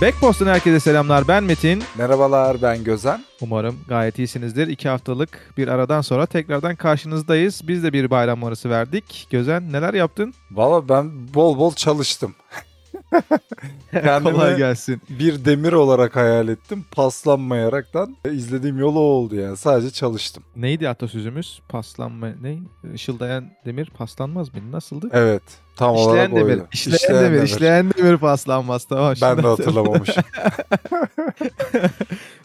Backpost'tan herkese selamlar. Ben Metin. Merhabalar ben Gözen. Umarım gayet iyisinizdir. İki haftalık bir aradan sonra tekrardan karşınızdayız. Biz de bir bayram arası verdik. Gözen neler yaptın? Valla ben bol bol çalıştım. Kolay gelsin. bir demir olarak hayal ettim. Paslanmayaraktan izlediğim yol o oldu yani. Sadece çalıştım. Neydi atasözümüz? Paslanma ne? Işıldayan demir paslanmaz mı? Nasıldı? Evet. Tam İşleyen olarak demir. oydu. İşleyen, demir. İşleyen demir paslanmaz. Tamam. Ben de hatırlamamışım.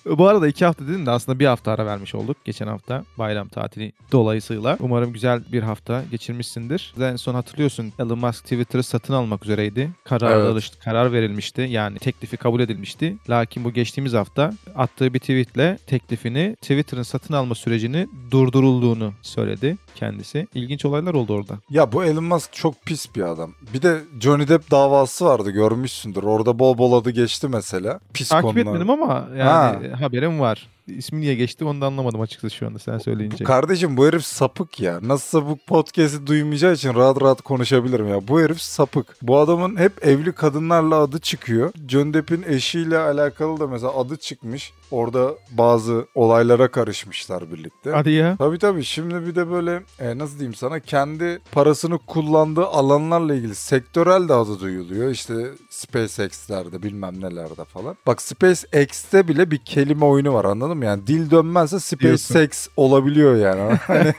Bu arada iki hafta dedim de aslında bir hafta ara vermiş olduk. Geçen hafta bayram tatili dolayısıyla. Umarım güzel bir hafta geçirmişsindir. En son hatırlıyorsun Elon Musk Twitter'ı satın almak üzereydi. Karar, Evet. alış- karar verilmişti. Yani teklifi kabul edilmişti. Lakin bu geçtiğimiz hafta attığı bir tweetle teklifini Twitter'ın satın alma sürecini durdurulduğunu söyledi kendisi. İlginç olaylar oldu orada. ya bu Elon Musk çok pis bir adam. Bir de Johnny Depp davası vardı görmüşsündür. Orada bol bol adı geçti mesela. Pis Takip konular. etmedim ama yani haberim var. İsmi niye geçti onu da anlamadım açıkçası şu anda sen söyleyince. Kardeşim bu herif sapık ya. Nasılsa bu podcast'i duymayacağı için rahat rahat konuşabilirim ya. Bu herif sapık. Bu adamın hep evli kadınlarla adı çıkıyor. John Depp'in eşiyle alakalı da mesela adı çıkmış. Orada bazı olaylara karışmışlar birlikte. Hadi ya. Tabii tabii şimdi bir de böyle e, nasıl diyeyim sana kendi parasını kullandığı alanlarla ilgili sektörel de adı duyuluyor. İşte SpaceX'lerde bilmem nelerde falan. Bak SpaceX'te bile bir kelime oyunu var anladın mı? Yani dil dönmezse SpaceX olabiliyor yani. Hani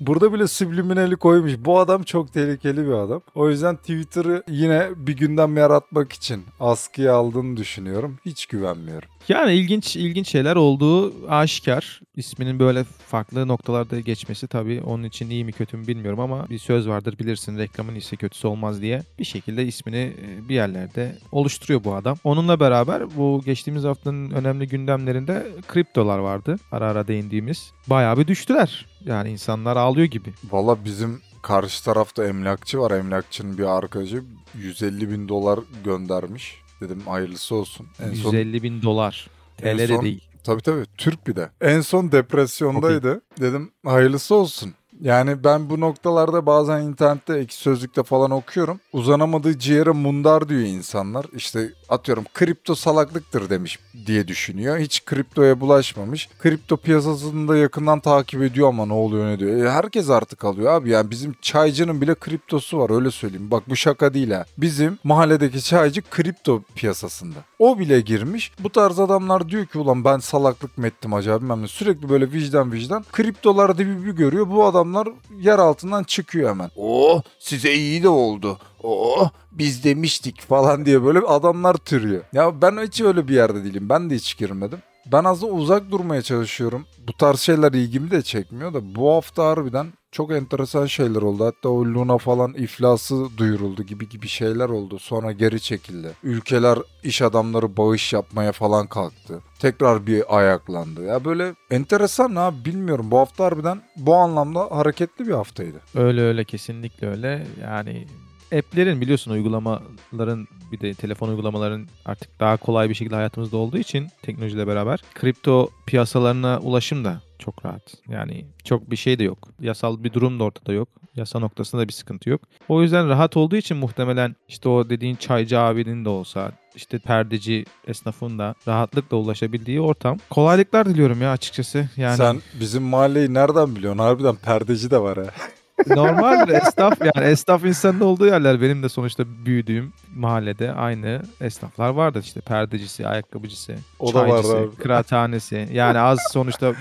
Burada bile subliminali koymuş. Bu adam çok tehlikeli bir adam. O yüzden Twitter'ı yine bir gündem yaratmak için askıya aldığını düşünüyorum. Hiç güvenmiyorum. Yani ilginç ilginç şeyler olduğu aşikar. İsminin böyle farklı noktalarda geçmesi tabii onun için iyi mi kötü mü bilmiyorum ama bir söz vardır bilirsin reklamın iyisi kötüsü olmaz diye. Bir şekilde ismini e, bir yerlerde oluşturuyor bu adam. Onunla beraber bu geçtiğimiz haftanın önemli gündemlerinde kriptolar vardı. Ara ara değindiğimiz. Bayağı bir düştüler. Yani insanlar ağlıyor gibi. Valla bizim karşı tarafta emlakçı var. Emlakçının bir arkadaşı 150 bin dolar göndermiş. Dedim hayırlısı olsun. En son 150 bin dolar. TL de son- değil. Tabii tabii Türk bir de. En son depresyondaydı. Dedim hayırlısı olsun. Yani ben bu noktalarda bazen internette ek sözlükte falan okuyorum. Uzanamadığı ciğere mundar diyor insanlar. İşte atıyorum kripto salaklıktır demiş diye düşünüyor. Hiç kriptoya bulaşmamış. Kripto piyasasını da yakından takip ediyor ama ne oluyor ne diyor. E, herkes artık alıyor abi. Yani bizim çaycının bile kriptosu var öyle söyleyeyim. Bak bu şaka değil ha. Bizim mahalledeki çaycı kripto piyasasında. O bile girmiş. Bu tarz adamlar diyor ki ulan ben salaklık mı ettim acaba bilmem ne. Sürekli böyle vicdan vicdan. Kriptolar dibi bir görüyor. Bu adamlar yer altından çıkıyor hemen. Oo size iyi de oldu. Oo biz demiştik falan diye böyle adamlar türüyor. Ya ben hiç öyle bir yerde değilim. Ben de hiç girmedim. Ben az da uzak durmaya çalışıyorum. Bu tarz şeyler ilgimi de çekmiyor da bu hafta harbiden çok enteresan şeyler oldu. Hatta o Luna falan iflası duyuruldu gibi gibi şeyler oldu. Sonra geri çekildi. Ülkeler iş adamları bağış yapmaya falan kalktı. Tekrar bir ayaklandı. Ya böyle enteresan abi bilmiyorum. Bu hafta harbiden bu anlamda hareketli bir haftaydı. Öyle öyle kesinlikle öyle. Yani app'lerin biliyorsun uygulamaların bir de telefon uygulamaların artık daha kolay bir şekilde hayatımızda olduğu için teknolojiyle beraber kripto piyasalarına ulaşım da çok rahat. Yani çok bir şey de yok. Yasal bir durum da ortada yok. Yasa noktasında bir sıkıntı yok. O yüzden rahat olduğu için muhtemelen işte o dediğin çaycı abinin de olsa işte perdeci esnafın da rahatlıkla ulaşabildiği ortam. Kolaylıklar diliyorum ya açıkçası. Yani Sen bizim mahalleyi nereden biliyorsun? Harbiden perdeci de var ha. Normaldir esnaf yani esnaf insanın olduğu yerler benim de sonuçta büyüdüğüm mahallede aynı esnaflar vardır işte perdecisi, ayakkabıcısı, O da vardı çaycısı, abi. kıraathanesi. Yani az sonuçta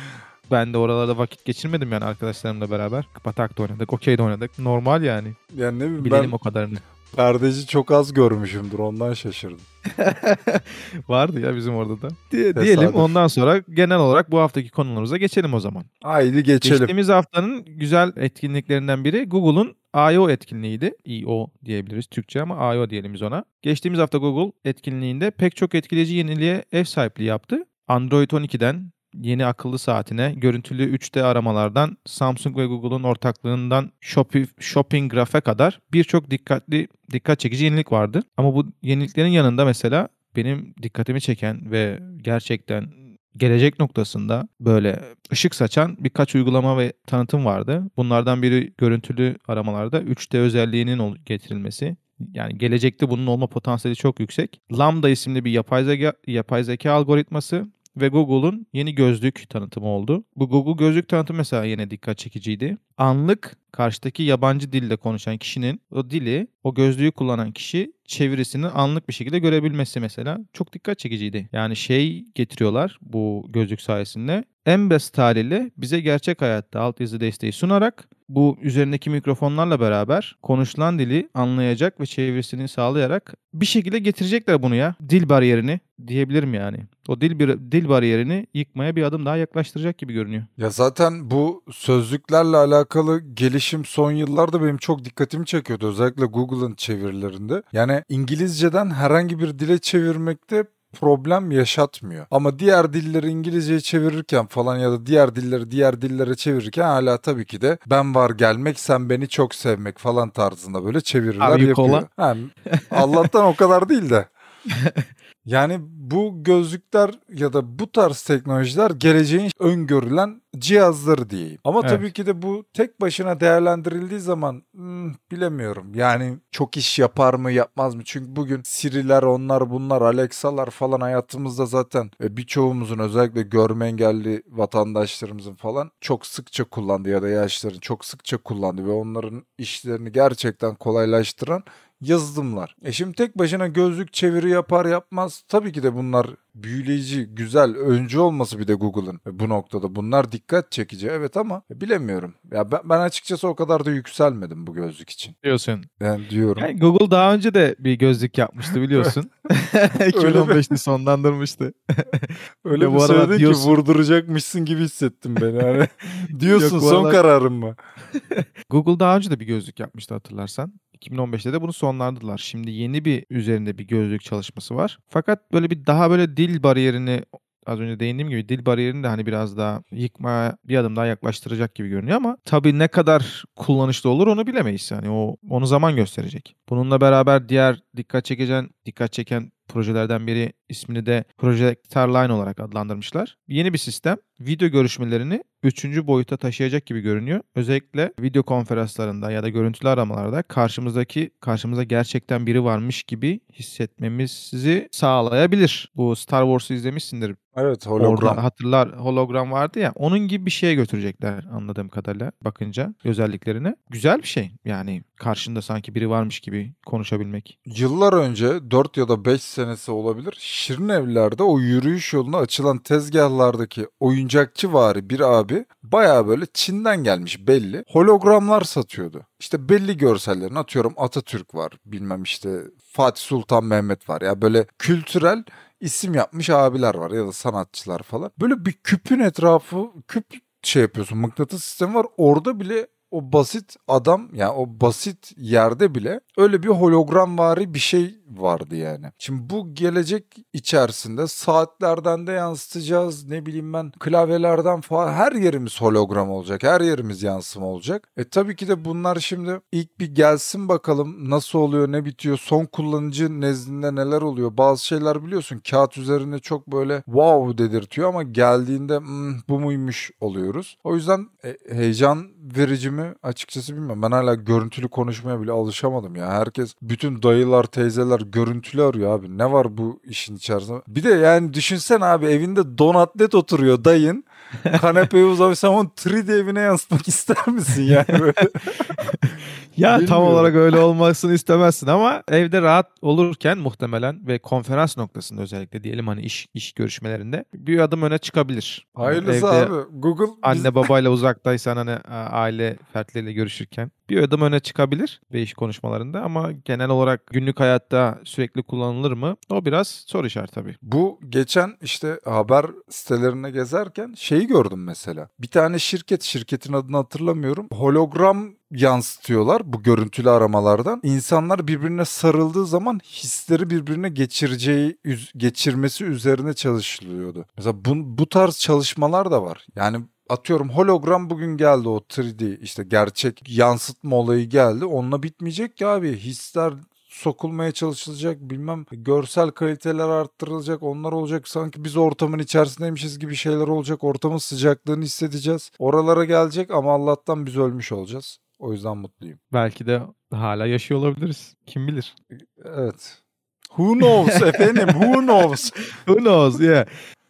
ben de oralarda vakit geçirmedim yani arkadaşlarımla beraber. Patak da oynadık, okey de oynadık. Normal yani. Yani ne bileyim Bilelim ben o kadarını. Perdeci çok az görmüşümdür ondan şaşırdım. Vardı ya bizim orada da. Diye- diyelim ondan sonra genel olarak bu haftaki konularımıza geçelim o zaman. Haydi geçelim. Geçtiğimiz haftanın güzel etkinliklerinden biri Google'un I.O. etkinliğiydi. I.O. diyebiliriz Türkçe ama I.O. diyelim biz ona. Geçtiğimiz hafta Google etkinliğinde pek çok etkileyici yeniliğe ev sahipliği yaptı. Android 12'den yeni akıllı saatine, görüntülü 3D aramalardan, Samsung ve Google'un ortaklığından Shopping Graph'e kadar birçok dikkatli dikkat çekici yenilik vardı. Ama bu yeniliklerin yanında mesela benim dikkatimi çeken ve gerçekten gelecek noktasında böyle ışık saçan birkaç uygulama ve tanıtım vardı. Bunlardan biri görüntülü aramalarda 3D özelliğinin getirilmesi. Yani gelecekte bunun olma potansiyeli çok yüksek. Lambda isimli bir yapay zeka, yapay zeka algoritması ve Google'un yeni gözlük tanıtımı oldu. Bu Google gözlük tanıtımı mesela yine dikkat çekiciydi. Anlık karşıdaki yabancı dilde konuşan kişinin o dili, o gözlüğü kullanan kişi çevirisini anlık bir şekilde görebilmesi mesela çok dikkat çekiciydi. Yani şey getiriyorlar bu gözlük sayesinde. En basit haliyle bize gerçek hayatta alt yazı desteği sunarak bu üzerindeki mikrofonlarla beraber konuşulan dili anlayacak ve çevirisini sağlayarak bir şekilde getirecekler bunu ya. Dil bariyerini diyebilirim yani. O dil bir dil bariyerini yıkmaya bir adım daha yaklaştıracak gibi görünüyor. Ya zaten bu sözlüklerle alakalı gelişim son yıllarda benim çok dikkatimi çekiyordu. Özellikle Google'ın çevirilerinde. Yani İngilizceden herhangi bir dile çevirmekte problem yaşatmıyor. Ama diğer dilleri İngilizceye çevirirken falan ya da diğer dilleri diğer dillere çevirirken hala tabii ki de ben var gelmek sen beni çok sevmek falan tarzında böyle çeviriler Abi yapıyor. Ha, Allah'tan o kadar değil de. Yani bu gözlükler ya da bu tarz teknolojiler geleceğin öngörülen cihazları diyeyim. Ama Evet. tabii ki de bu tek başına değerlendirildiği zaman hmm, bilemiyorum. Yani çok iş yapar mı yapmaz mı? Çünkü bugün Siri'ler onlar bunlar Alexa'lar falan hayatımızda zaten e, birçoğumuzun özellikle görme engelli vatandaşlarımızın falan çok sıkça kullandığı ya da yaşların çok sıkça kullandığı ve onların işlerini gerçekten kolaylaştıran yazılımlar. E şimdi tek başına gözlük çeviri yapar yapmaz tabii ki de bunlar büyüleyici, güzel, öncü olması bir de Google'ın bu noktada. Bunlar dikkat çekici evet ama e, bilemiyorum. Ya ben, ben açıkçası o kadar da yükselmedim bu gözlük için. Diyorsun. Yani diyorum. Yani Google daha önce de bir gözlük yapmıştı biliyorsun. 2015'te sonlandırmıştı. Öyle bu söyledin ki diyorsun- vurduracakmışsın gibi hissettim beni. Yani diyorsun Yok, son aralar- kararın mı? Google daha önce de bir gözlük yapmıştı hatırlarsan. 2015'te de bunu sonlandırdılar. Şimdi yeni bir üzerinde bir gözlük çalışması var. Fakat böyle bir daha böyle dil bariyerini az önce değindiğim gibi dil bariyerini de hani biraz daha yıkmaya bir adım daha yaklaştıracak gibi görünüyor ama tabii ne kadar kullanışlı olur onu bilemeyiz. Yani o onu zaman gösterecek. Bununla beraber diğer dikkat çekecen dikkat çeken projelerden biri ismini de Project Line olarak adlandırmışlar. Yeni bir sistem video görüşmelerini üçüncü boyuta taşıyacak gibi görünüyor. Özellikle video konferanslarında ya da görüntülü aramalarda karşımızdaki karşımıza gerçekten biri varmış gibi hissetmemizi sağlayabilir. Bu Star Wars'u izlemişsindir. Evet hologram. Orada hatırlar hologram vardı ya. Onun gibi bir şeye götürecekler anladığım kadarıyla bakınca özelliklerine. Güzel bir şey. Yani karşında sanki biri varmış gibi konuşabilmek. Yıllar önce 4 ya da 5 senesi olabilir. Şirin evlerde o yürüyüş yoluna açılan tezgahlardaki oyuncakçı vari bir abi baya böyle Çin'den gelmiş belli. Hologramlar satıyordu. İşte belli görsellerini atıyorum Atatürk var bilmem işte Fatih Sultan Mehmet var ya böyle kültürel isim yapmış abiler var ya da sanatçılar falan. Böyle bir küpün etrafı küp şey yapıyorsun mıknatıs sistemi var orada bile o basit adam yani o basit yerde bile öyle bir hologramvari bir şey vardı yani. Şimdi bu gelecek içerisinde saatlerden de yansıtacağız ne bileyim ben klavyelerden falan her yerimiz hologram olacak her yerimiz yansıma olacak. E tabii ki de bunlar şimdi ilk bir gelsin bakalım nasıl oluyor ne bitiyor son kullanıcı nezdinde neler oluyor bazı şeyler biliyorsun kağıt üzerinde çok böyle wow dedirtiyor ama geldiğinde "Hmm, bu muymuş oluyoruz. O yüzden e, heyecan verici mi açıkçası bilmiyorum. Ben hala görüntülü konuşmaya bile alışamadım ya. Herkes bütün dayılar teyzeler görüntülü arıyor abi. Ne var bu işin içerisinde? Bir de yani düşünsen abi evinde don atlet oturuyor dayın. Kanepeye uzamış onu 3D evine yansıtmak ister misin yani böyle? Ya tam Bilmiyorum. olarak öyle olmasını istemezsin ama evde rahat olurken muhtemelen ve konferans noktasında özellikle diyelim hani iş iş görüşmelerinde bir adım öne çıkabilir. Hayırlısı Evde abi. Google biz- Anne babayla uzaktaysan hani aile fertleriyle görüşürken bir adım öne çıkabilir ve iş konuşmalarında ama genel olarak günlük hayatta sürekli kullanılır mı? O biraz soru işareti tabii. Bu geçen işte haber sitelerine gezerken şeyi gördüm mesela. Bir tane şirket, şirketin adını hatırlamıyorum. Hologram yansıtıyorlar bu görüntülü aramalardan. İnsanlar birbirine sarıldığı zaman hisleri birbirine geçireceği, geçirmesi üzerine çalışılıyordu. Mesela bu, bu tarz çalışmalar da var. Yani atıyorum hologram bugün geldi o 3D işte gerçek yansıtma olayı geldi. Onunla bitmeyecek ki abi. Hisler sokulmaya çalışılacak bilmem görsel kaliteler arttırılacak onlar olacak sanki biz ortamın içerisindeymişiz gibi şeyler olacak ortamın sıcaklığını hissedeceğiz oralara gelecek ama Allah'tan biz ölmüş olacağız O yüzden mutluyum. Belki de hala yaşıyor olabiliriz. Kim bilir? Evet. Who knows efendim? Who knows? Who knows? Yeah.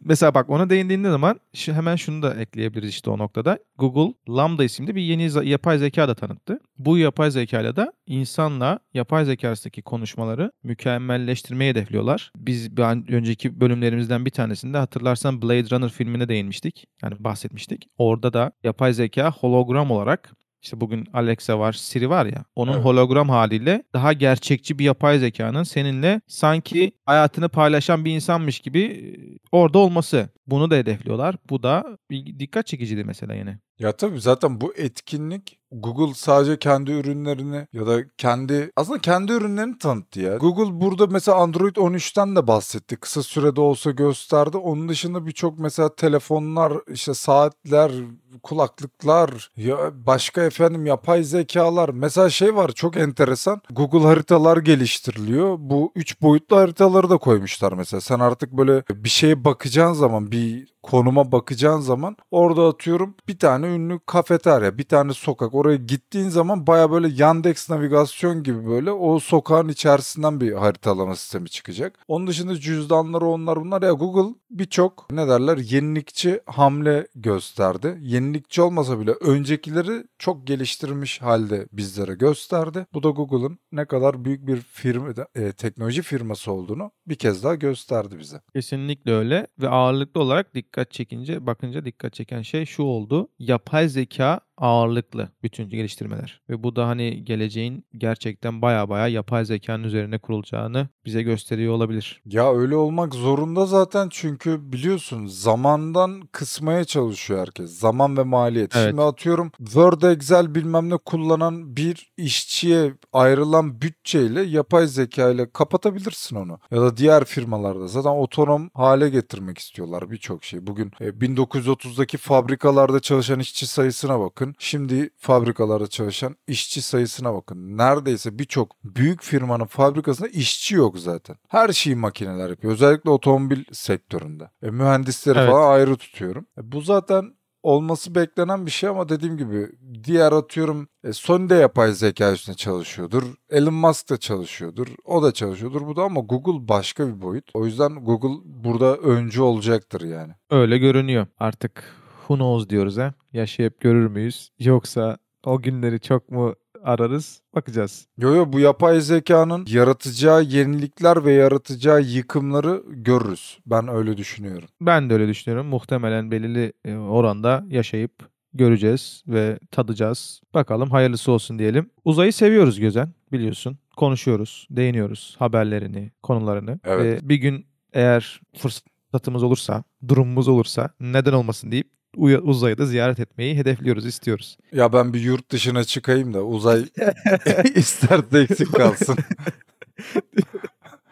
Mesela bak ona değindiğinde zaman hemen şunu da ekleyebiliriz işte o noktada. Google Lambda isimli bir yeni yapay zeka da tanıttı. Bu yapay zekayla da insanla yapay zeka arasındaki konuşmaları mükemmelleştirmeyi hedefliyorlar. Biz bir önceki bölümlerimizden bir tanesinde hatırlarsan Blade Runner filmine değinmiştik. Yani bahsetmiştik. Orada da yapay zeka hologram olarak işte bugün Alexa var, Siri var ya. Onun evet. hologram haliyle daha gerçekçi bir yapay zekanın seninle sanki hayatını paylaşan bir insanmış gibi orada olması. Bunu da hedefliyorlar. Bu da dikkat çekiciydi mesela yine. Ya tabii zaten bu etkinlik Google sadece kendi ürünlerini ya da kendi aslında kendi ürünlerini tanıttı ya. Google burada mesela Android 13'ten de bahsetti. Kısa sürede olsa gösterdi. Onun dışında birçok mesela telefonlar, işte saatler, kulaklıklar, ya başka efendim yapay zekalar. Mesela şey var çok enteresan. Google haritalar geliştiriliyor. Bu 3 boyutlu haritaları da koymuşlar mesela. Sen artık böyle bir şeye bakacağın zaman bir konuma bakacağın zaman orada atıyorum bir tane ünlü kafeterya, bir tane sokak. Oraya gittiğin zaman baya böyle Yandex navigasyon gibi böyle o sokağın içerisinden bir haritalama sistemi çıkacak. Onun dışında cüzdanları onlar bunlar ya Google birçok ne derler yenilikçi hamle gösterdi. Yenilikçi olmasa bile öncekileri çok geliştirmiş halde bizlere gösterdi. Bu da Google'ın ne kadar büyük bir firma, e, teknoloji firması olduğunu bir kez daha gösterdi bize. Kesinlikle öyle ve ağırlıklı olarak dikkat dikkat çekince bakınca dikkat çeken şey şu oldu. Yapay zeka ağırlıklı bütün geliştirmeler. Ve bu da hani geleceğin gerçekten baya baya yapay zekanın üzerine kurulacağını bize gösteriyor olabilir. Ya öyle olmak zorunda zaten çünkü biliyorsun zamandan kısmaya çalışıyor herkes. Zaman ve maliyet. Evet. Şimdi atıyorum Word, Excel bilmem ne kullanan bir işçiye ayrılan bütçeyle yapay zeka ile kapatabilirsin onu. Ya da diğer firmalarda zaten otonom hale getirmek istiyorlar birçok şey. Bugün 1930'daki e, fabrikalarda çalışan işçi sayısına bakın bakın. Şimdi fabrikalarda çalışan işçi sayısına bakın. Neredeyse birçok büyük firmanın fabrikasında işçi yok zaten. Her şeyi makineler yapıyor. Özellikle otomobil sektöründe. E, mühendisleri evet. falan ayrı tutuyorum. E, bu zaten olması beklenen bir şey ama dediğim gibi diğer atıyorum e, Sony de yapay zeka üstüne çalışıyordur. Elon Musk da çalışıyordur. O da çalışıyordur. Bu da ama Google başka bir boyut. O yüzden Google burada öncü olacaktır yani. Öyle görünüyor. Artık who knows diyoruz ha. Yaşayıp görür müyüz? Yoksa o günleri çok mu ararız? Bakacağız. Yo yo bu yapay zekanın yaratacağı yenilikler ve yaratacağı yıkımları görürüz. Ben öyle düşünüyorum. Ben de öyle düşünüyorum. Muhtemelen belirli e, oranda yaşayıp göreceğiz ve tadacağız. Bakalım hayırlısı olsun diyelim. Uzayı seviyoruz Gözen biliyorsun. Konuşuyoruz, değiniyoruz haberlerini, konularını. Evet. Ee, bir gün eğer fırsatımız olursa, durumumuz olursa neden olmasın deyip uzayı da ziyaret etmeyi hedefliyoruz, istiyoruz. Ya ben bir yurt dışına çıkayım da uzay ister de eksik kalsın.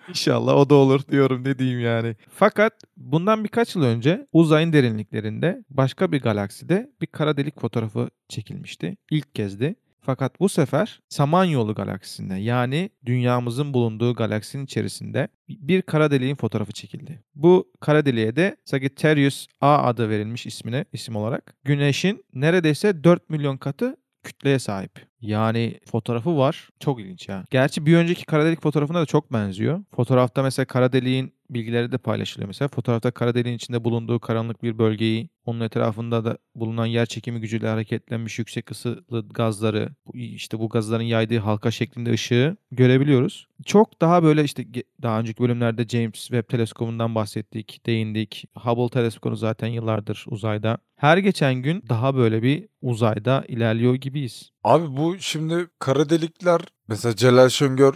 İnşallah o da olur diyorum ne diyeyim yani. Fakat bundan birkaç yıl önce uzayın derinliklerinde başka bir galakside bir kara delik fotoğrafı çekilmişti. İlk kezdi. Fakat bu sefer Samanyolu galaksisinde yani dünyamızın bulunduğu galaksinin içerisinde bir kara deliğin fotoğrafı çekildi. Bu kara deliğe de Sagittarius A adı verilmiş ismine isim olarak. Güneşin neredeyse 4 milyon katı kütleye sahip. Yani fotoğrafı var. Çok ilginç ya. Gerçi bir önceki kara delik fotoğrafına da çok benziyor. Fotoğrafta mesela kara deliğin bilgileri de paylaşılıyor mesela. Fotoğrafta kara deliğin içinde bulunduğu karanlık bir bölgeyi, onun etrafında da bulunan yer çekimi gücüyle hareketlenmiş yüksek ısılı gazları, işte bu gazların yaydığı halka şeklinde ışığı görebiliyoruz. Çok daha böyle işte daha önceki bölümlerde James Webb teleskobundan bahsettik, değindik. Hubble teleskobu zaten yıllardır uzayda. Her geçen gün daha böyle bir uzayda ilerliyor gibiyiz. Abi bu şimdi kara delikler Mesela Celal Şöngör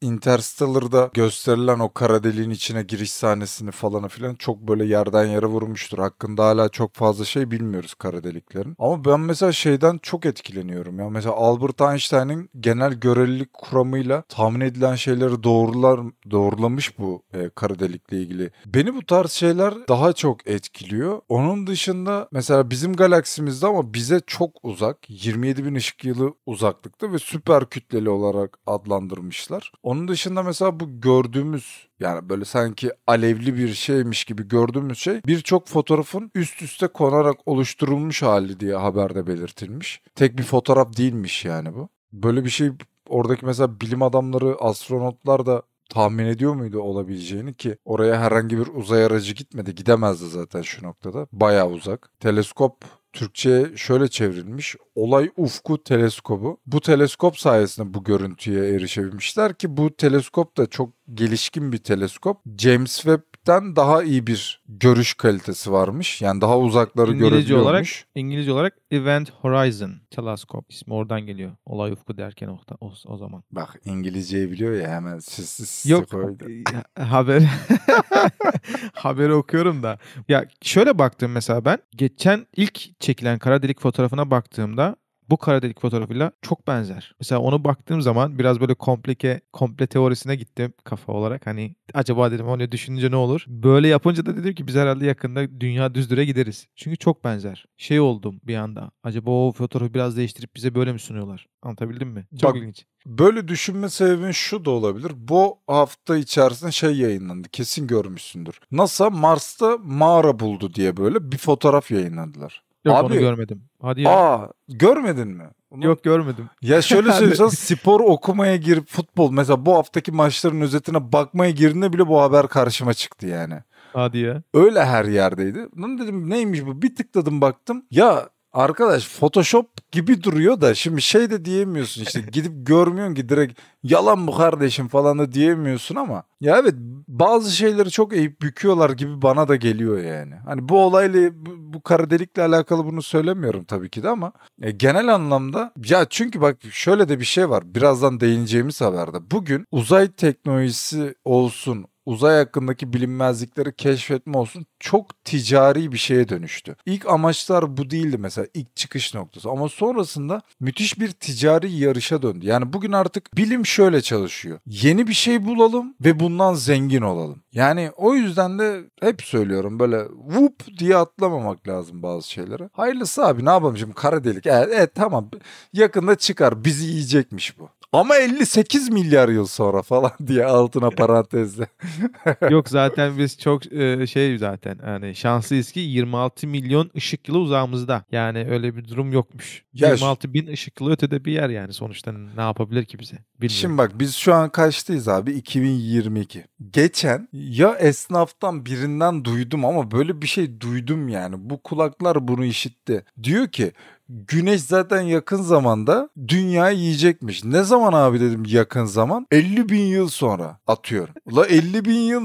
Interstellar'da gösterilen o kara deliğin içine giriş sahnesini falan filan çok böyle yerden yere vurmuştur. Hakkında hala çok fazla şey bilmiyoruz kara deliklerin. Ama ben mesela şeyden çok etkileniyorum ya. Mesela Albert Einstein'ın genel görelilik kuramıyla tahmin edilen şeyleri doğrular doğrulamış bu e, kara delikle ilgili. Beni bu tarz şeyler daha çok etkiliyor. Onun dışında mesela bizim galaksimizde ama bize çok uzak 27 bin ışık yılı uzaklıkta ve süper kütleli olarak adlandırmışlar. Onun dışında mesela bu gördüğümüz yani böyle sanki alevli bir şeymiş gibi gördüğümüz şey birçok fotoğrafın üst üste konarak oluşturulmuş hali diye haberde belirtilmiş. Tek bir fotoğraf değilmiş yani bu. Böyle bir şey oradaki mesela bilim adamları, astronotlar da tahmin ediyor muydu olabileceğini ki oraya herhangi bir uzay aracı gitmedi. Gidemezdi zaten şu noktada. Bayağı uzak. Teleskop Türkçe'ye şöyle çevrilmiş. Olay ufku teleskobu. Bu teleskop sayesinde bu görüntüye erişebilmişler ki bu teleskop da çok gelişkin bir teleskop. James Webb'den daha iyi bir görüş kalitesi varmış. Yani daha uzakları İngilizce görebiliyormuş. olarak İngilizce olarak Event Horizon Telescope ismi oradan geliyor. Olay ufku derken o, o, o zaman. Bak İngilizceyi biliyor ya hemen sessiz sessiz Yok koydu. e, haber haberi okuyorum da. Ya şöyle baktım mesela ben geçen ilk çekilen kara delik fotoğrafına baktığımda bu kara delik fotoğrafıyla çok benzer. Mesela onu baktığım zaman biraz böyle komplike komple teorisine gittim kafa olarak. Hani acaba dedim onu düşününce ne olur? Böyle yapınca da dedim ki biz herhalde yakında dünya düzdüre gideriz. Çünkü çok benzer. Şey oldum bir anda. Acaba o fotoğrafı biraz değiştirip bize böyle mi sunuyorlar? Anlatabildim mi? Çok Bak- ilginç. Böyle düşünme sebebin şu da olabilir. Bu hafta içerisinde şey yayınlandı. Kesin görmüşsündür. NASA Mars'ta mağara buldu diye böyle bir fotoğraf yayınladılar. Yok Abi- onu görmedim. Hadi ya. Aa görmedin mi? Bunu- Yok görmedim. Ya şöyle söyleyeyim spor okumaya girip futbol mesela bu haftaki maçların özetine bakmaya girdiğinde bile bu haber karşıma çıktı yani. Hadi ya. Öyle her yerdeydi. Lan dedim neymiş bu? Bir tıkladım baktım. Ya arkadaş Photoshop gibi duruyor da şimdi şey de diyemiyorsun işte gidip görmüyorsun ki direkt yalan bu kardeşim falan da diyemiyorsun ama ya evet bazı şeyleri çok eğip büküyorlar gibi bana da geliyor yani. Hani bu olayla bu, kara delikle alakalı bunu söylemiyorum tabii ki de ama e, genel anlamda ya çünkü bak şöyle de bir şey var birazdan değineceğimiz haberde. Bugün uzay teknolojisi olsun uzay hakkındaki bilinmezlikleri keşfetme olsun çok ticari bir şeye dönüştü. İlk amaçlar bu değildi mesela ilk çıkış noktası ama sonrasında müthiş bir ticari yarışa döndü. Yani bugün artık bilim şöyle çalışıyor. Yeni bir şey bulalım ve bundan zengin olalım. Yani o yüzden de hep söylüyorum böyle whoop diye atlamamak lazım bazı şeylere. Hayırlısı abi ne yapalım şimdi kara delik. Evet, evet tamam yakında çıkar bizi yiyecekmiş bu. Ama 58 milyar yıl sonra falan diye altına parantezle. Yok zaten biz çok e, şey zaten hani şanslıyız ki 26 milyon ışık yılı uzağımızda. Yani öyle bir durum yokmuş. Ya 26 bin ışık yılı ötede bir yer yani sonuçta ne yapabilir ki bize? Bilmiyorum. Şimdi bak biz şu an kaçtayız abi? 2022. Geçen ya esnaftan birinden duydum ama böyle bir şey duydum yani. Bu kulaklar bunu işitti. Diyor ki Güneş zaten yakın zamanda dünyayı yiyecekmiş. Ne zaman abi dedim yakın zaman? 50 bin yıl sonra atıyorum. Ula 50 bin yıl?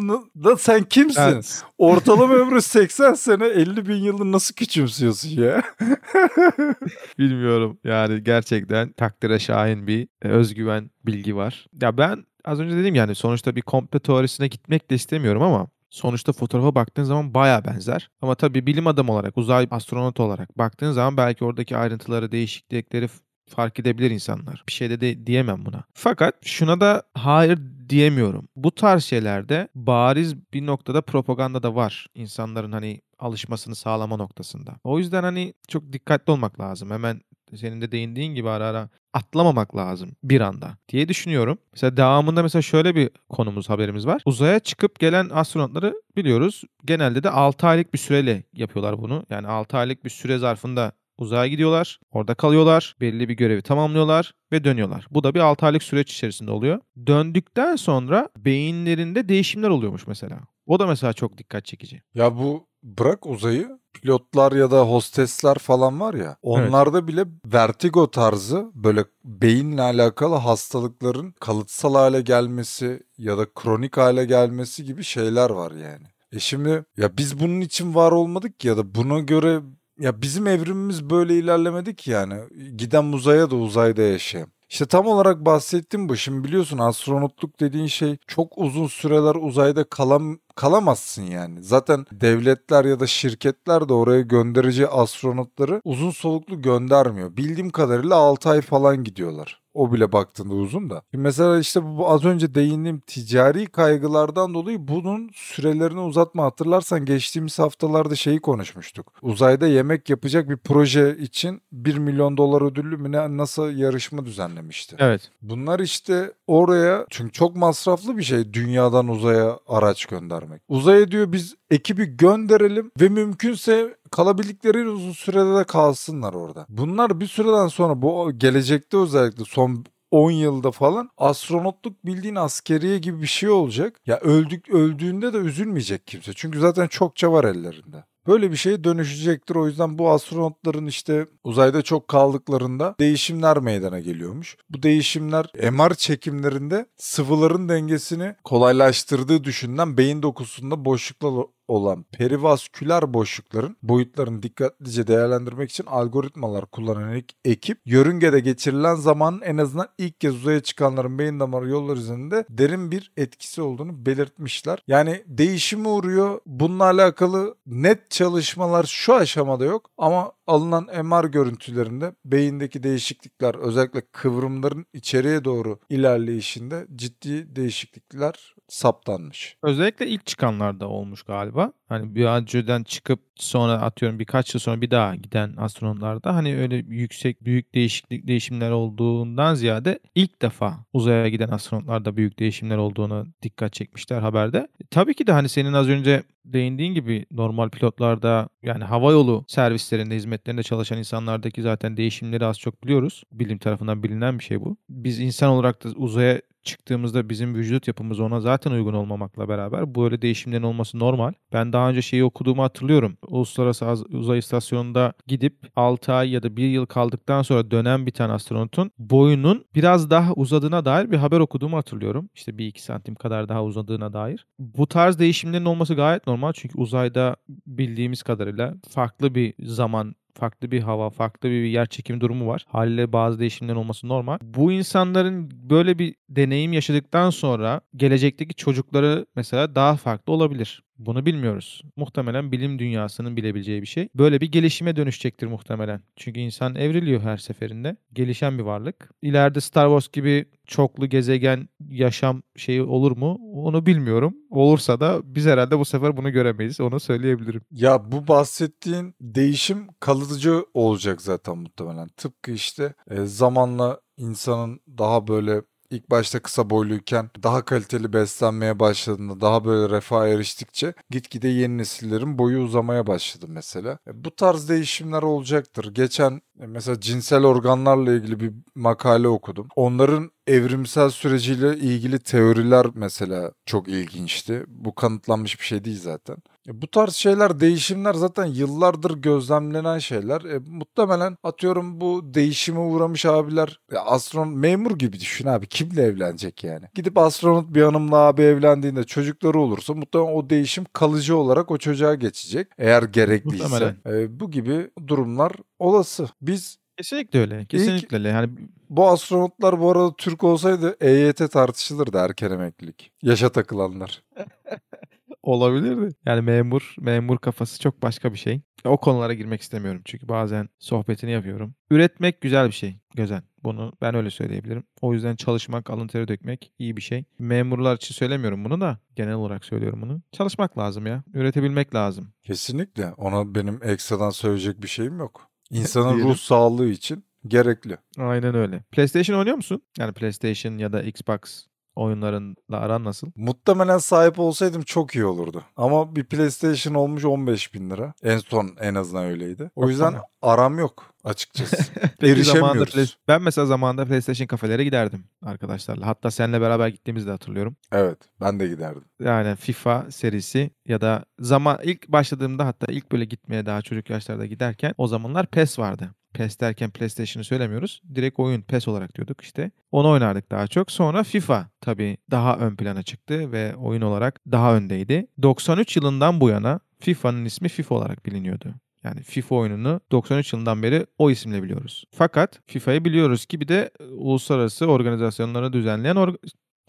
Da sen kimsin? Yani Ortalama ömrü 80 sene 50 bin yılı nasıl küçümsüyorsun ya? bilmiyorum yani gerçekten takdire şahin bir e, özgüven bilgi var. Ya ben az önce dedim yani sonuçta bir komple teorisine gitmek de istemiyorum ama sonuçta fotoğrafa baktığın zaman baya benzer. Ama tabii bilim adamı olarak, uzay astronot olarak baktığın zaman belki oradaki ayrıntıları, değişiklikleri fark edebilir insanlar. Bir şey de, de diyemem buna. Fakat şuna da hayır diyemiyorum. Bu tarz şeylerde bariz bir noktada propaganda da var. İnsanların hani alışmasını sağlama noktasında. O yüzden hani çok dikkatli olmak lazım. Hemen senin de değindiğin gibi ara ara atlamamak lazım bir anda diye düşünüyorum. Mesela devamında mesela şöyle bir konumuz haberimiz var. Uzaya çıkıp gelen astronotları biliyoruz. Genelde de 6 aylık bir süreyle yapıyorlar bunu. Yani 6 aylık bir süre zarfında uzaya gidiyorlar. Orada kalıyorlar. Belli bir görevi tamamlıyorlar ve dönüyorlar. Bu da bir 6 aylık süreç içerisinde oluyor. Döndükten sonra beyinlerinde değişimler oluyormuş mesela. O da mesela çok dikkat çekici. Ya bu bırak uzayı pilotlar ya da hostesler falan var ya onlarda bile vertigo tarzı böyle beyinle alakalı hastalıkların kalıtsal hale gelmesi ya da kronik hale gelmesi gibi şeyler var yani. E şimdi ya biz bunun için var olmadık ya da buna göre ya bizim evrimimiz böyle ilerlemedik yani. Giden uzaya da uzayda yaşayan. İşte tam olarak bahsettiğim bu. Şimdi biliyorsun astronotluk dediğin şey çok uzun süreler uzayda kalam kalamazsın yani. Zaten devletler ya da şirketler de oraya göndereceği astronotları uzun soluklu göndermiyor. Bildiğim kadarıyla 6 ay falan gidiyorlar. O bile baktığında uzun da. Şimdi mesela işte bu az önce değindiğim ticari kaygılardan dolayı bunun sürelerini uzatma. Hatırlarsan geçtiğimiz haftalarda şeyi konuşmuştuk. Uzayda yemek yapacak bir proje için 1 milyon dolar ödüllü mü ne nasıl yarışma düzenlemişti. Evet. Bunlar işte oraya çünkü çok masraflı bir şey dünyadan uzaya araç göndermek. Uzaya diyor biz ekibi gönderelim ve mümkünse kalabildikleri uzun sürede de kalsınlar orada. Bunlar bir süreden sonra bu gelecekte özellikle son 10 yılda falan astronotluk bildiğin askeriye gibi bir şey olacak. Ya öldük öldüğünde de üzülmeyecek kimse. Çünkü zaten çokça var ellerinde. Böyle bir şeye dönüşecektir. O yüzden bu astronotların işte uzayda çok kaldıklarında değişimler meydana geliyormuş. Bu değişimler MR çekimlerinde sıvıların dengesini kolaylaştırdığı düşünülen beyin dokusunda boşluklar olan perivasküler boşlukların boyutlarını dikkatlice değerlendirmek için algoritmalar kullanan ekip yörüngede geçirilen zamanın en azından ilk kez uzaya çıkanların beyin damarı yolları üzerinde derin bir etkisi olduğunu belirtmişler. Yani değişime uğruyor. Bununla alakalı net çalışmalar şu aşamada yok ama alınan MR görüntülerinde beyindeki değişiklikler özellikle kıvrımların içeriye doğru ilerleyişinde ciddi değişiklikler saptanmış. Özellikle ilk çıkanlarda olmuş galiba. Hani bir önceden çıkıp sonra atıyorum birkaç yıl sonra bir daha giden astronotlarda hani öyle yüksek büyük değişiklik değişimler olduğundan ziyade ilk defa uzaya giden astronotlarda büyük değişimler olduğunu dikkat çekmişler haberde. E, tabii ki de hani senin az önce değindiğin gibi normal pilotlarda yani hava yolu servislerinde hizmetlerinde çalışan insanlardaki zaten değişimleri az çok biliyoruz. Bilim tarafından bilinen bir şey bu. Biz insan olarak da uzaya çıktığımızda bizim vücut yapımız ona zaten uygun olmamakla beraber böyle değişimlerin olması normal. Ben daha önce şeyi okuduğumu hatırlıyorum. Uluslararası Uzay İstasyonu'nda gidip 6 ay ya da 1 yıl kaldıktan sonra dönen bir tane astronotun boyunun biraz daha uzadığına dair bir haber okuduğumu hatırlıyorum. İşte 1-2 santim kadar daha uzadığına dair. Bu tarz değişimlerin olması gayet normal çünkü uzayda bildiğimiz kadarıyla farklı bir zaman farklı bir hava, farklı bir yer çekim durumu var. Haliyle bazı değişimlerin olması normal. Bu insanların böyle bir deneyim yaşadıktan sonra gelecekteki çocukları mesela daha farklı olabilir. Bunu bilmiyoruz. Muhtemelen bilim dünyasının bilebileceği bir şey. Böyle bir gelişime dönüşecektir muhtemelen. Çünkü insan evriliyor her seferinde. Gelişen bir varlık. İleride Star Wars gibi çoklu gezegen yaşam şeyi olur mu? Onu bilmiyorum. Olursa da biz herhalde bu sefer bunu göremeyiz. Onu söyleyebilirim. Ya bu bahsettiğin değişim kalıcı olacak zaten muhtemelen. Tıpkı işte e, zamanla insanın daha böyle ilk başta kısa boyluyken daha kaliteli beslenmeye başladığında daha böyle refah eriştikçe gitgide yeni nesillerin boyu uzamaya başladı mesela. E, bu tarz değişimler olacaktır. Geçen e, mesela cinsel organlarla ilgili bir makale okudum. Onların evrimsel süreciyle ilgili teoriler mesela çok ilginçti. Bu kanıtlanmış bir şey değil zaten. E, bu tarz şeyler, değişimler zaten yıllardır gözlemlenen şeyler. E, muhtemelen atıyorum bu değişime uğramış abiler e, astronot memur gibi düşün abi. Kimle evlenecek yani? Gidip astronot bir hanımla abi evlendiğinde çocukları olursa muhtemelen o değişim kalıcı olarak o çocuğa geçecek. Eğer gerekliyse. E, bu gibi durumlar olası. Biz Kesinlikle öyle. Kesinlikle öyle. Yani bu astronotlar bu arada Türk olsaydı EYT tartışılırdı erken emeklilik. Yaşa takılanlar. olabilirdi. Yani memur, memur kafası çok başka bir şey. O konulara girmek istemiyorum çünkü bazen sohbetini yapıyorum. Üretmek güzel bir şey. Gözen. Bunu ben öyle söyleyebilirim. O yüzden çalışmak, alın teri dökmek iyi bir şey. Memurlar için söylemiyorum bunu da. Genel olarak söylüyorum bunu. Çalışmak lazım ya. Üretebilmek lazım. Kesinlikle. Ona benim ekstradan söyleyecek bir şeyim yok. İnsanın ruh sağlığı için gerekli. Aynen öyle. PlayStation oynuyor musun? Yani PlayStation ya da Xbox oyunlarınla aran nasıl? Muhtemelen sahip olsaydım çok iyi olurdu. Ama bir PlayStation olmuş 15 bin lira. En son en azından öyleydi. O yüzden aram yok açıkçası. Erişemiyoruz. Ben mesela zamanında PlayStation kafelere giderdim arkadaşlarla. Hatta seninle beraber gittiğimizde hatırlıyorum. Evet ben de giderdim. Yani FIFA serisi ya da zaman ilk başladığımda hatta ilk böyle gitmeye daha çocuk yaşlarda giderken o zamanlar PES vardı. PES derken PlayStation'ı söylemiyoruz. Direkt oyun PES olarak diyorduk işte. Onu oynardık daha çok. Sonra FIFA tabii daha ön plana çıktı ve oyun olarak daha öndeydi. 93 yılından bu yana FIFA'nın ismi FIFA olarak biliniyordu. Yani FIFA oyununu 93 yılından beri o isimle biliyoruz. Fakat FIFA'yı biliyoruz ki bir de e, uluslararası organizasyonları düzenleyen or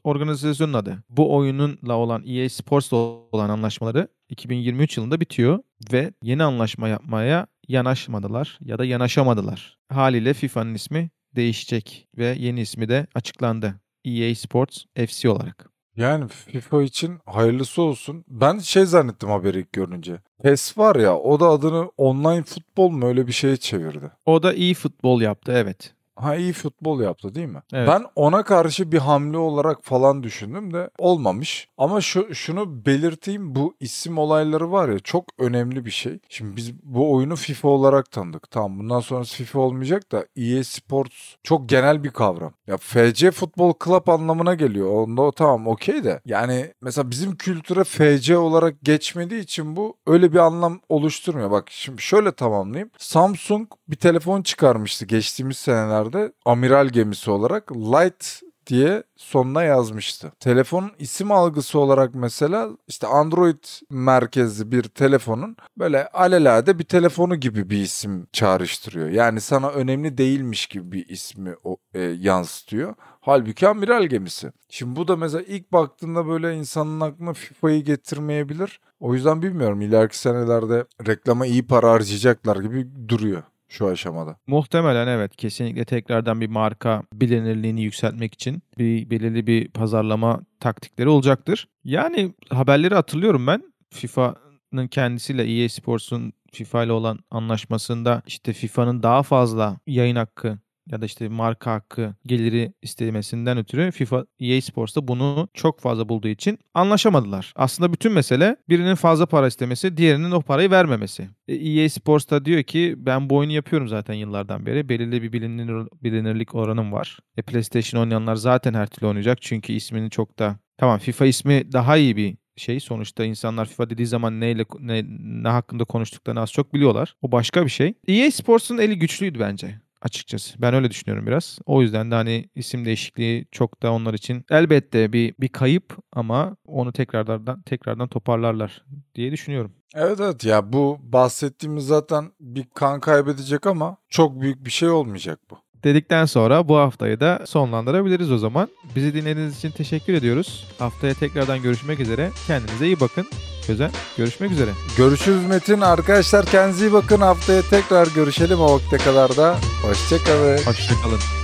organizasyonun adı. Bu oyununla olan EA Sports'la olan anlaşmaları 2023 yılında bitiyor ve yeni anlaşma yapmaya yanaşmadılar ya da yanaşamadılar. Haliyle FIFA'nın ismi değişecek ve yeni ismi de açıklandı. EA Sports FC olarak. Yani FIFA için hayırlısı olsun. Ben şey zannettim haberi ilk görünce. PES var ya o da adını online futbol mu öyle bir şeye çevirdi. O da iyi futbol yaptı evet. Ha iyi futbol yaptı değil mi? Evet. Ben ona karşı bir hamle olarak falan düşündüm de olmamış. Ama şu şunu belirteyim bu isim olayları var ya çok önemli bir şey. Şimdi biz bu oyunu FIFA olarak tanıdık. Tamam bundan sonrası FIFA olmayacak da EA Sports çok genel bir kavram. Ya FC Futbol Club anlamına geliyor. Onda tamam okey de. Yani mesela bizim kültüre FC olarak geçmediği için bu öyle bir anlam oluşturmuyor. Bak şimdi şöyle tamamlayayım. Samsung bir telefon çıkarmıştı geçtiğimiz senelerde amiral gemisi olarak Light diye sonuna yazmıştı. Telefonun isim algısı olarak mesela işte Android merkezli bir telefonun böyle alelade bir telefonu gibi bir isim çağrıştırıyor. Yani sana önemli değilmiş gibi bir ismi o, e, yansıtıyor. Halbuki amiral gemisi. Şimdi bu da mesela ilk baktığında böyle insanın aklına FIFA'yı getirmeyebilir. O yüzden bilmiyorum ileriki senelerde reklama iyi para harcayacaklar gibi duruyor şu aşamada. Muhtemelen evet kesinlikle tekrardan bir marka bilinirliğini yükseltmek için bir belirli bir pazarlama taktikleri olacaktır. Yani haberleri hatırlıyorum ben. FIFA'nın kendisiyle EA Sports'un FIFA ile olan anlaşmasında işte FIFA'nın daha fazla yayın hakkı ya da işte marka hakkı geliri istemesinden ötürü FIFA EA Sports'ta bunu çok fazla bulduğu için anlaşamadılar. Aslında bütün mesele birinin fazla para istemesi, diğerinin o parayı vermemesi. E, EA Sports diyor ki ben bu oyunu yapıyorum zaten yıllardan beri. Belirli bir bilinir, bilinirlik oranım var. E, PlayStation oynayanlar zaten her türlü oynayacak çünkü ismini çok da tamam FIFA ismi daha iyi bir şey. Sonuçta insanlar FIFA dediği zaman neyle ne, ne hakkında konuştuklarını az çok biliyorlar. O başka bir şey. EA Sports'un eli güçlüydü bence açıkçası. Ben öyle düşünüyorum biraz. O yüzden de hani isim değişikliği çok da onlar için elbette bir bir kayıp ama onu tekrardan tekrardan toparlarlar diye düşünüyorum. Evet evet ya bu bahsettiğimiz zaten bir kan kaybedecek ama çok büyük bir şey olmayacak bu. Dedikten sonra bu haftayı da sonlandırabiliriz o zaman. Bizi dinlediğiniz için teşekkür ediyoruz. Haftaya tekrardan görüşmek üzere. Kendinize iyi bakın. Közen görüşmek üzere. Görüşürüz Metin. Arkadaşlar kendinize iyi bakın. Haftaya tekrar görüşelim o vakte kadar da. Hoşçakalın. Hoşçakalın.